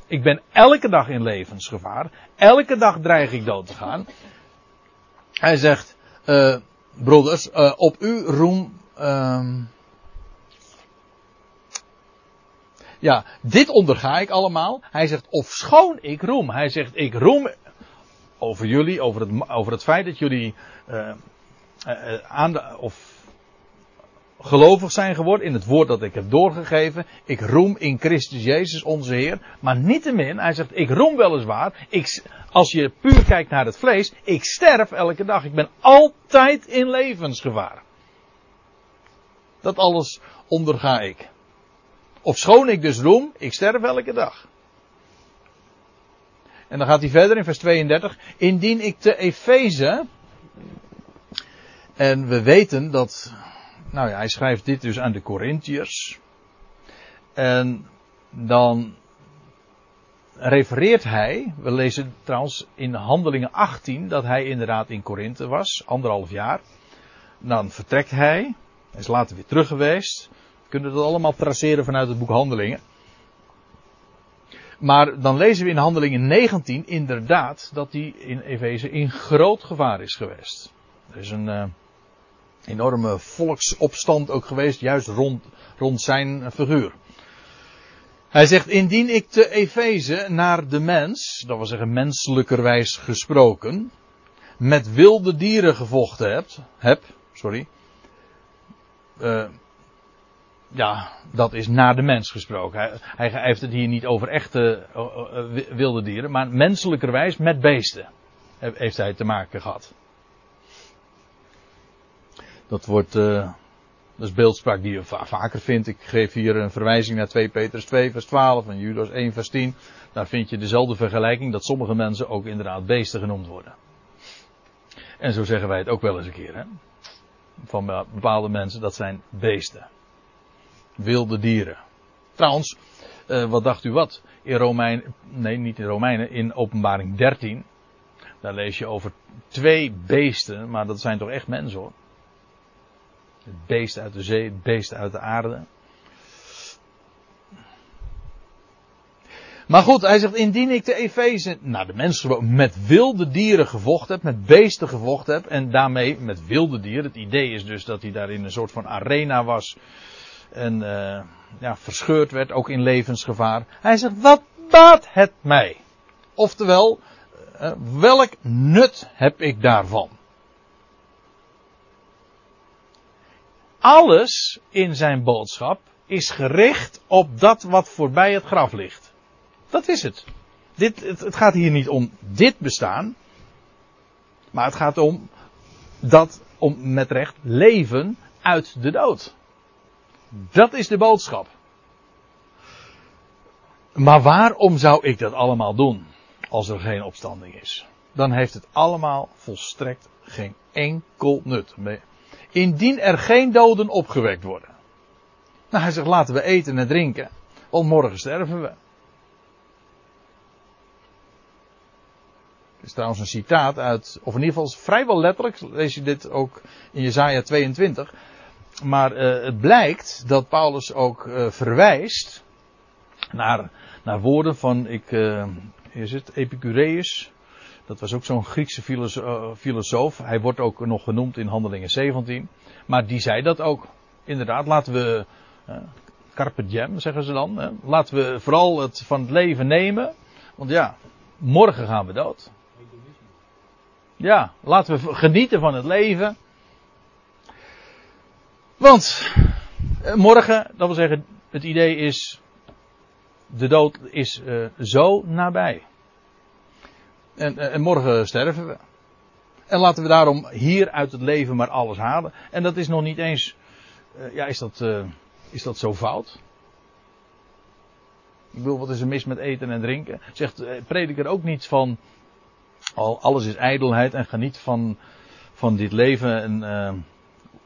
Ik ben elke dag in levensgevaar. Elke dag dreig ik dood te gaan. Hij zegt, uh, broeders, uh, op u roem. Uh, Ja, dit onderga ik allemaal. Hij zegt, of schoon ik roem. Hij zegt, ik roem over jullie, over het, over het feit dat jullie uh, uh, aan de, of gelovig zijn geworden in het woord dat ik heb doorgegeven. Ik roem in Christus Jezus onze Heer. Maar niettemin, hij zegt, ik roem weliswaar. Ik, als je puur kijkt naar het vlees, ik sterf elke dag. Ik ben altijd in levensgevaar. Dat alles onderga ik. Of schoon ik dus roem, ik sterf elke dag. En dan gaat hij verder in vers 32. Indien ik te Efeze. En we weten dat. Nou ja, hij schrijft dit dus aan de Corinthiërs. En dan refereert hij. We lezen trouwens in Handelingen 18 dat hij inderdaad in Korinthe was, anderhalf jaar. Dan vertrekt hij. Hij is later weer terug geweest. Kunnen dat allemaal traceren vanuit het boek Handelingen. Maar dan lezen we in Handelingen 19 inderdaad dat hij in Efeze in groot gevaar is geweest. Er is een uh, enorme volksopstand ook geweest, juist rond, rond zijn figuur. Hij zegt, indien ik te Efeze naar de mens, dat wil zeggen menselijkerwijs gesproken, met wilde dieren gevochten heb, heb sorry, uh, ja, dat is naar de mens gesproken. Hij, hij, heeft het hier niet over echte uh, wilde dieren, maar menselijkerwijs met beesten heeft hij te maken gehad. Dat wordt, uh, dat is beeldspraak die je vaker vindt. Ik geef hier een verwijzing naar 2 Petrus 2 vers 12 en Judas 1 vers 10. Daar vind je dezelfde vergelijking dat sommige mensen ook inderdaad beesten genoemd worden. En zo zeggen wij het ook wel eens een keer. Hè? Van bepaalde mensen, dat zijn beesten wilde dieren. Trouwens, uh, wat dacht u wat? In Romein, nee, niet in Romeinen, in Openbaring 13. Daar lees je over twee beesten, maar dat zijn toch echt mensen hoor. Het beest uit de zee, het beest uit de aarde. Maar goed, hij zegt, indien ik de Efeze, nou de mensen met wilde dieren gevochten heb, met beesten gevochten heb, en daarmee met wilde dieren, het idee is dus dat hij daar in een soort van arena was, en uh, ja, verscheurd werd, ook in levensgevaar. Hij zegt, wat baat het mij? Oftewel, uh, welk nut heb ik daarvan? Alles in zijn boodschap is gericht op dat wat voorbij het graf ligt. Dat is het. Dit, het, het gaat hier niet om dit bestaan, maar het gaat om dat, om met recht, leven uit de dood. Dat is de boodschap. Maar waarom zou ik dat allemaal doen als er geen opstanding is? Dan heeft het allemaal volstrekt geen enkel nut. Indien er geen doden opgewekt worden. Nou, hij zegt laten we eten en drinken, want morgen sterven we. Het is trouwens een citaat uit, of in ieder geval vrijwel letterlijk, lees je dit ook in Jezaja 22. Maar uh, het blijkt dat Paulus ook uh, verwijst naar, naar woorden van, ik, uh, is het, Epicureus. Dat was ook zo'n Griekse filosoof. Hij wordt ook nog genoemd in Handelingen 17. Maar die zei dat ook. Inderdaad, laten we, carpe diem zeggen ze dan. Hè? Laten we vooral het van het leven nemen. Want ja, morgen gaan we dood. Ja, laten we genieten van het leven. Want eh, morgen, dat wil zeggen, het idee is, de dood is uh, zo nabij. En, eh, en, morgen sterven we. En laten we daarom hier uit het leven maar alles halen. En dat is nog niet eens, ja, is dat, is dat zo fout? Ik bedoel, wat is er mis met eten en drinken? Zegt prediker ook niet van, al, alles is ijdelheid en geniet van, van dit leven en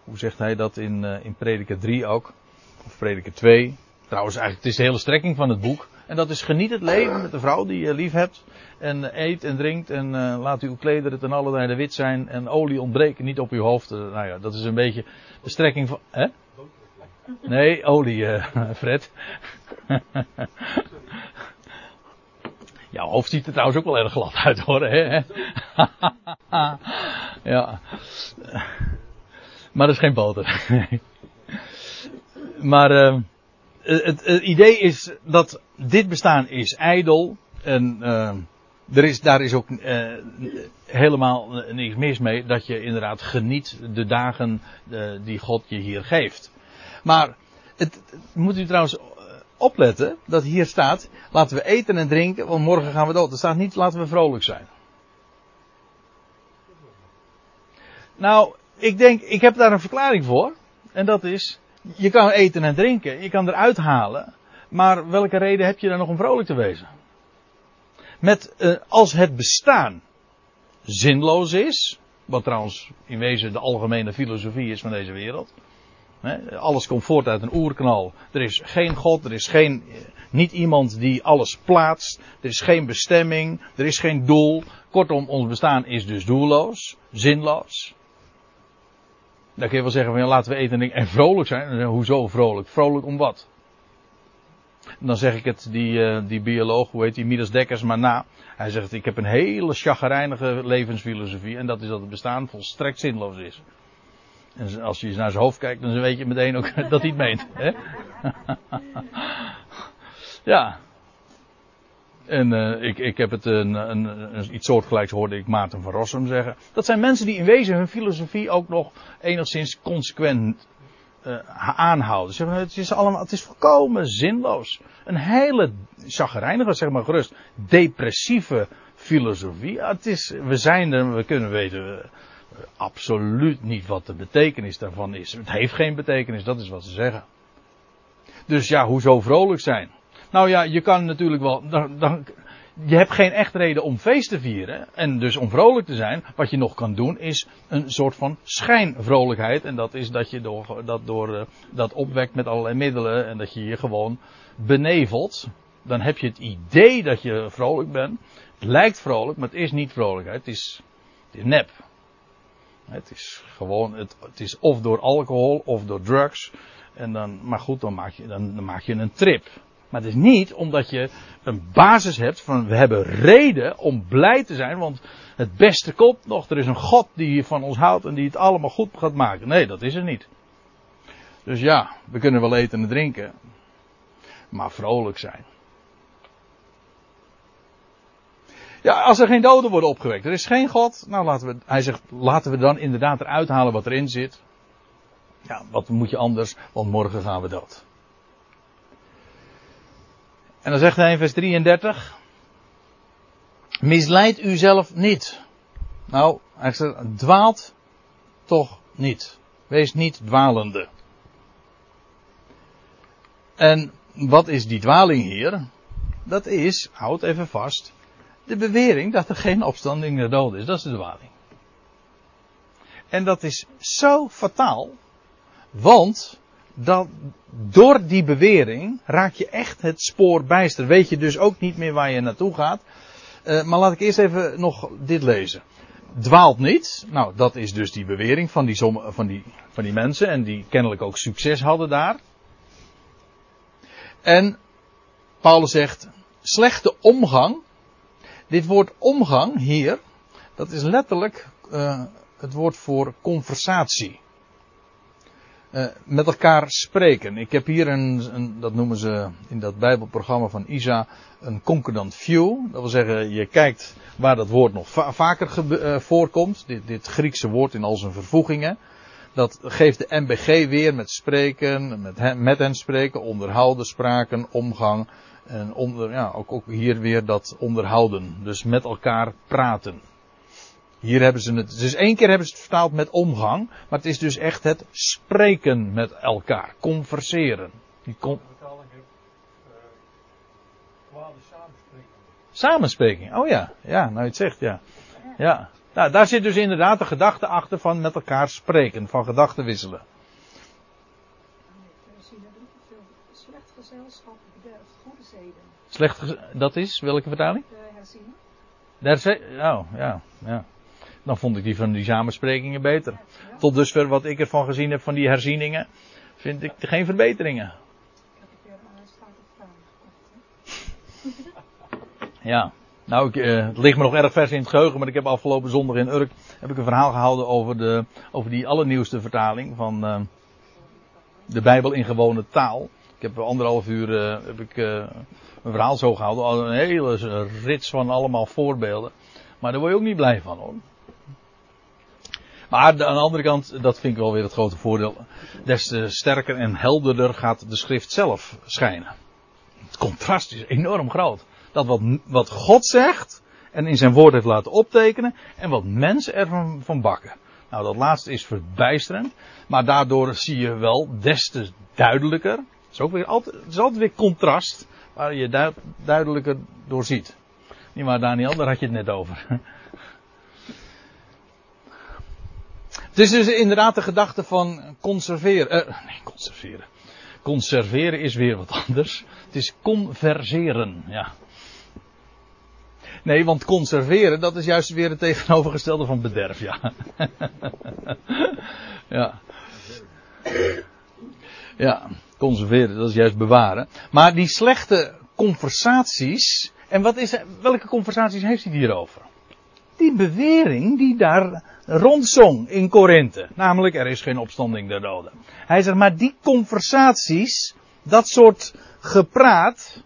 hoe zegt hij dat in, uh, in Prediker 3 ook? Of Prediker 2. Trouwens, eigenlijk, het is de hele strekking van het boek. En dat is geniet het leven met de vrouw die je lief hebt. En eet en drinkt en uh, laat uw klederen ten alle de wit zijn. En olie ontbreken niet op uw hoofd. Uh, nou ja, dat is een beetje de strekking van... Hè? Nee, olie, (laughs) Fred. (laughs) Jouw hoofd ziet er trouwens ook wel erg glad uit hoor. Hè? (laughs) ja. Maar dat is geen boter. (laughs) (laughs) maar uh, het, het, idee is dat dit bestaan is ijdel. En uh, er is, daar is ook uh, helemaal niks mis mee. Dat je inderdaad geniet de dagen uh, die God je hier geeft. Maar het, moet u trouwens opletten dat hier staat. Laten we eten en drinken, want morgen gaan we dood. Er staat niet laten we vrolijk zijn. Nou, ik denk, ik heb daar een verklaring voor. En dat is, je kan eten en drinken, je kan eruit halen. Maar welke reden heb je dan nog om vrolijk te wezen? Met, uh, als het bestaan zinloos is, wat trouwens in wezen de algemene filosofie is van deze wereld. Alles komt voort uit een oerknal. Er is geen God, er is geen, eh, niet iemand die alles plaatst. Er is geen bestemming, er is geen doel. Kortom, ons bestaan is dus doelloos, zinloos. Dan kun je wel zeggen van laten we eten en vrolijk zijn. Hoezo vrolijk? Vrolijk om wat? Dan zeg ik het, die, uh, die bioloog, hoe heet die, Midas Dekkers, maar na. Hij zegt, ik heb een hele chagrijnige levensfilosofie. En dat is dat het bestaan volstrekt zinloos is. En als je naar zijn hoofd kijkt, dan weet je meteen ook (laughs) dat hij het meent. Hè? (laughs) ja, en uh, ik, ik heb het een, een, een, iets soortgelijks hoorde ik Maarten van Rossum zeggen. Dat zijn mensen die in wezen hun filosofie ook nog enigszins consequent uh, aanhouden. Zeggen, het is allemaal, het is volkomen zinloos. Een hele chagrijnige, zeg maar gerust, depressieve filosofie. Het is, we zijn er, we kunnen weten absoluut niet wat de betekenis daarvan is. Het heeft geen betekenis, dat is wat ze zeggen. Dus ja, hoezo vrolijk zijn? Nou ja, je kan natuurlijk wel. Dan, dan, je hebt geen echt reden om feest te vieren. En dus om vrolijk te zijn. Wat je nog kan doen is een soort van schijnvrolijkheid. En dat is dat je door, dat, door, uh, dat opwekt met allerlei middelen. En dat je je gewoon benevelt. Dan heb je het idee dat je vrolijk bent. Het lijkt vrolijk, maar het is niet vrolijkheid. Het is, het is nep. Het is gewoon, het, het is of door alcohol of door drugs. En dan, maar goed, dan maak je, dan, dan maak je een trip. Maar het is niet omdat je een basis hebt van we hebben reden om blij te zijn, want het beste komt nog. Er is een God die van ons houdt en die het allemaal goed gaat maken. Nee, dat is er niet. Dus ja, we kunnen wel eten en drinken, maar vrolijk zijn. Ja, als er geen doden worden opgewekt, er is geen God, nou laten we, hij zegt, laten we dan inderdaad eruit halen wat erin zit. Ja, wat moet je anders, want morgen gaan we dood. En dan zegt hij in vers 33. Misleid u zelf niet. Nou, hij zegt, dwaalt toch niet. Wees niet dwalende. En wat is die dwaling hier? Dat is, houd even vast, de bewering dat er geen opstanding naar dood is. Dat is de dwaling. En dat is zo fataal, want dat door die bewering raak je echt het spoor bijster. Weet je dus ook niet meer waar je naartoe gaat. Uh, maar laat ik eerst even nog dit lezen. Dwaalt niet. Nou, dat is dus die bewering van die, van die, van die mensen. En die kennelijk ook succes hadden daar. En Paulus zegt, slechte omgang. Dit woord omgang hier, dat is letterlijk uh, het woord voor conversatie. Uh, met elkaar spreken. Ik heb hier een, een, dat noemen ze in dat Bijbelprogramma van Isa, een concordant view. Dat wil zeggen, je kijkt waar dat woord nog va vaker uh, voorkomt. Dit, dit, Griekse woord in al zijn vervoegingen. Dat geeft de MBG weer met spreken, met hen, met hen spreken, onderhouden, spraken, omgang. En onder, ja, ook, ook hier weer dat onderhouden. Dus met elkaar praten. Hier hebben ze het, dus één keer hebben ze het vertaald met omgang, maar het is dus echt het spreken met elkaar, converseren. Die con Samenspreking, oh ja, ja, nou je het zegt, ja. Ja, nou, daar zit dus inderdaad de gedachte achter van met elkaar spreken, van gedachten wisselen. Slecht gezelschap bederft goede zeden. Slecht, dat is, welke vertaling? De herziening. De herziening, oh, ja, ja dan vond ik die van die samensprekingen beter. Tot dusver wat ik ervan gezien heb van die herzieningen, vind ik geen verbeteringen. (laughs) Ja, nou, ik, uh, het ligt me nog erg vers in het geheugen, maar ik heb afgelopen zondag in Urk heb ik een verhaal gehouden over, de, over die allernieuwste vertaling van uh, de Bijbel in gewone taal. Ik heb anderhalf uur eh, heb ik, eh, een verhaal zo gehouden. Al een hele rits van allemaal voorbeelden. Maar daar word je ook niet blij van hoor. Maar aan de andere kant, dat vind ik wel weer het grote voordeel. Des te sterker en helderder gaat de schrift zelf schijnen. Het contrast is enorm groot. Dat wat, wat God zegt en in zijn woord heeft laten optekenen en wat mensen ervan van bakken. Nou, dat laatste is verbijsterend, maar daardoor zie je wel des te duidelijker. Het is ook weer altijd, het is altijd weer contrast waar je duidelijker door ziet. Niet maar Daniel, daar had je het net over. Het is dus inderdaad de gedachte van conserveren. Uh, nee, conserveren. Conserveren is weer wat anders. Het is converseren, ja. Nee, want conserveren, dat is juist weer het tegenovergestelde van bederf, ja. (laughs) ja. Ja, conserveren, dat is juist bewaren. Maar die slechte conversaties, en wat is, welke conversaties heeft hij hierover? Die bewering die daar rondzong in Korinthe. Namelijk, er is geen opstanding der doden. Hij zegt, maar die conversaties, dat soort gepraat,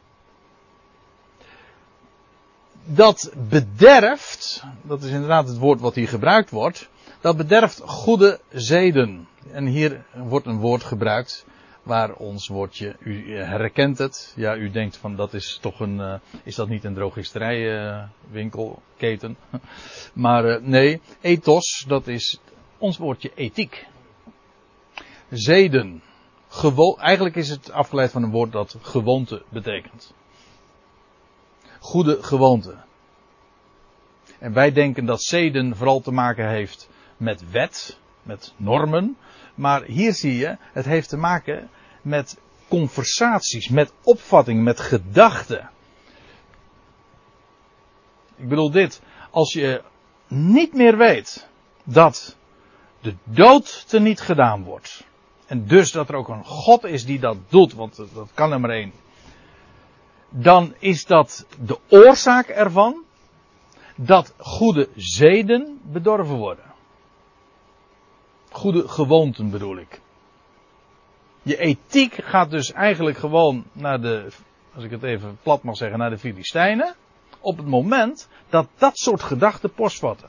dat bederft, dat is inderdaad het woord wat hier gebruikt wordt, dat bederft goede zeden. En hier wordt een woord gebruikt waar ons woordje, u herkent het, ja u denkt van dat is toch een, uh, is dat niet een drogisterijwinkelketen? Uh, (laughs) maar uh, nee, ethos, dat is ons woordje ethiek. Zeden. Gewo eigenlijk is het afgeleid van een woord dat gewoonte betekent. Goede gewoonte. En wij denken dat zeden vooral te maken heeft met wet, met normen. Maar hier zie je, het heeft te maken met conversaties, met opvattingen, met gedachten. Ik bedoel dit, als je niet meer weet dat de dood teniet gedaan wordt. En dus dat er ook een God is die dat doet, want dat kan er maar één. Dan is dat de oorzaak ervan dat goede zeden bedorven worden. Goede gewoonten bedoel ik. Je ethiek gaat dus eigenlijk gewoon naar de, als ik het even plat mag zeggen, naar de Filistijnen. Op het moment dat dat soort gedachten postvatten.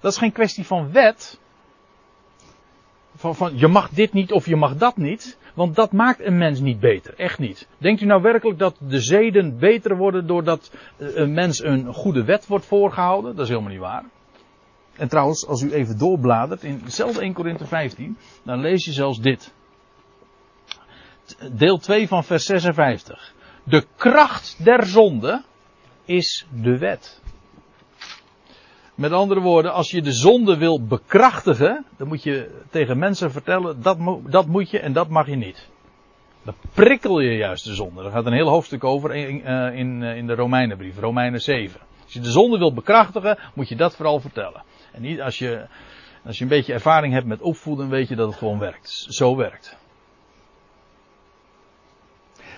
Dat is geen kwestie van wet. Van, van je mag dit niet of je mag dat niet. Want dat maakt een mens niet beter. Echt niet. Denkt u nou werkelijk dat de zeden beter worden doordat een mens een goede wet wordt voorgehouden? Dat is helemaal niet waar. En trouwens, als u even doorbladert in hetzelfde 1 Korinthe 15, dan lees je zelfs dit deel 2 van vers 56. De kracht der zonde is de wet. Met andere woorden, als je de zonde wil bekrachtigen, dan moet je tegen mensen vertellen, dat, dat moet je en dat mag je niet. Dan prikkel je juist de zonde. Daar gaat een heel hoofdstuk over in, eh, in, eh, in de Romeinenbrief, Romeinen 7. Als je de zonde wil bekrachtigen, moet je dat vooral vertellen. En niet als je, als je een beetje ervaring hebt met opvoeden, weet je dat het gewoon werkt. Zo werkt.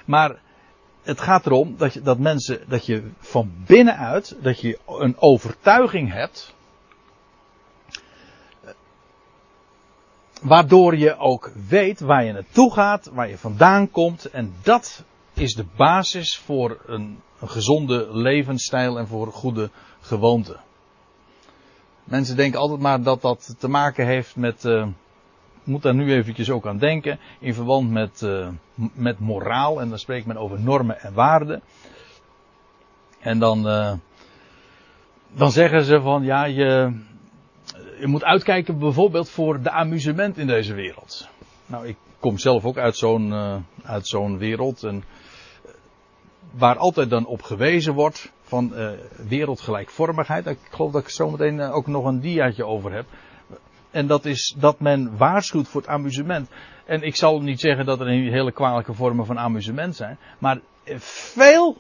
Maar het gaat erom dat, je, dat mensen, dat je van binnenuit, dat je een overtuiging hebt. Waardoor je ook weet waar je naartoe gaat, waar je vandaan komt. En dat is de basis voor een, een gezonde levensstijl en voor goede gewoonten. Mensen denken altijd maar dat dat te maken heeft met. Uh, moet daar nu eventjes ook aan denken. In verband met, uh, met moraal. En dan spreekt men over normen en waarden. En dan, uh, dan zeggen ze van ja, je, je moet uitkijken bijvoorbeeld voor de amusement in deze wereld. Nou, ik kom zelf ook uit zo'n uh, uit zo'n wereld. En, waar altijd dan op gewezen wordt van wereldgelijkvormigheid. Ik geloof dat ik zo meteen ook nog een diaatje over heb. En dat is dat men waarschuwt voor het amusement. En ik zal niet zeggen dat er hele kwalijke vormen van amusement zijn. Maar veel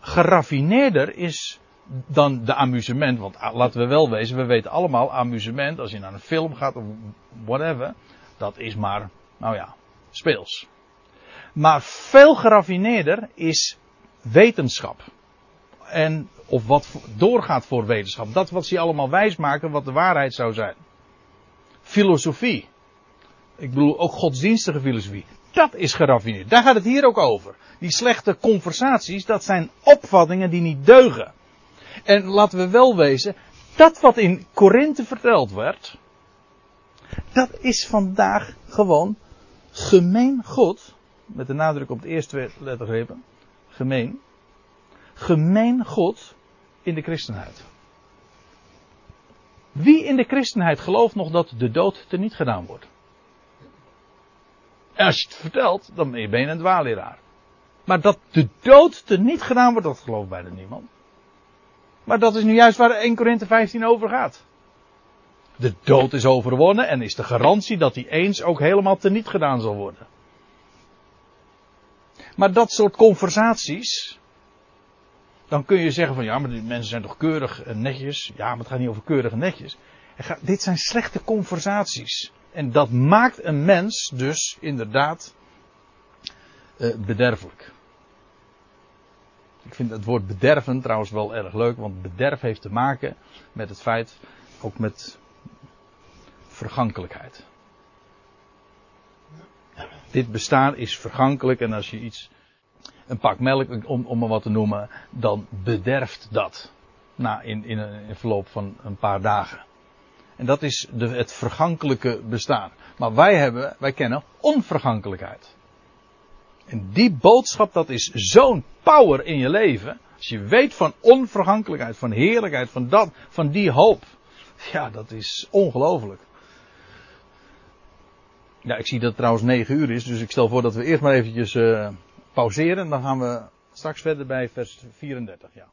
geraffineerder is dan de amusement. Want ah, laten we wel wezen, we weten allemaal amusement. Als je naar een film gaat of whatever. Dat is maar, nou ja, speels. Maar veel geraffineerder is wetenschap. En of wat doorgaat voor wetenschap. Dat wat ze allemaal wijsmaken, wat de waarheid zou zijn filosofie. Ik bedoel ook godsdienstige filosofie. Dat is geraffineerd. Daar gaat het hier ook over. Die slechte conversaties, dat zijn opvattingen die niet deugen. En laten we wel wezen, dat wat in Korinthe verteld werd, dat is vandaag gewoon gemeen God, met de nadruk op de eerste lettergrepen, gemeen, gemeen God in de christenheid. Wie in de christenheid gelooft nog dat de dood teniet gedaan wordt? Als je het vertelt, dan ben je een dwaalleraar. Maar dat de dood teniet gedaan wordt, dat gelooft bijna niemand. Maar dat is nu juist waar 1 Korinthe 15 over gaat. De dood is overwonnen en is de garantie dat die eens ook helemaal teniet gedaan zal worden. Maar dat soort conversaties, dan kun je zeggen van ja, maar die mensen zijn toch keurig en netjes. Ja, maar het gaat niet over keurig en netjes. Gaat, dit zijn slechte conversaties. En dat maakt een mens dus inderdaad uh, bederfelijk. Ik vind het woord bederven trouwens wel erg leuk, want bederf heeft te maken met het feit, ook met vergankelijkheid. Dit bestaan is vergankelijk en als je iets, een pak melk, om, om maar wat te noemen, dan bederft dat. Na, in, in, in verloop van een paar dagen. En dat is de, het vergankelijke bestaan. Maar wij hebben, wij kennen onvergankelijkheid. En die boodschap, dat is zo'n power in je leven. Als je weet van onvergankelijkheid, van heerlijkheid, van dat, van die hoop. Ja, dat is ongelooflijk. Ja, ik zie dat het trouwens 9 uur is, dus ik stel voor dat we eerst maar eventjes uh, pauzeren. Dan gaan we straks verder bij vers 34. Ja.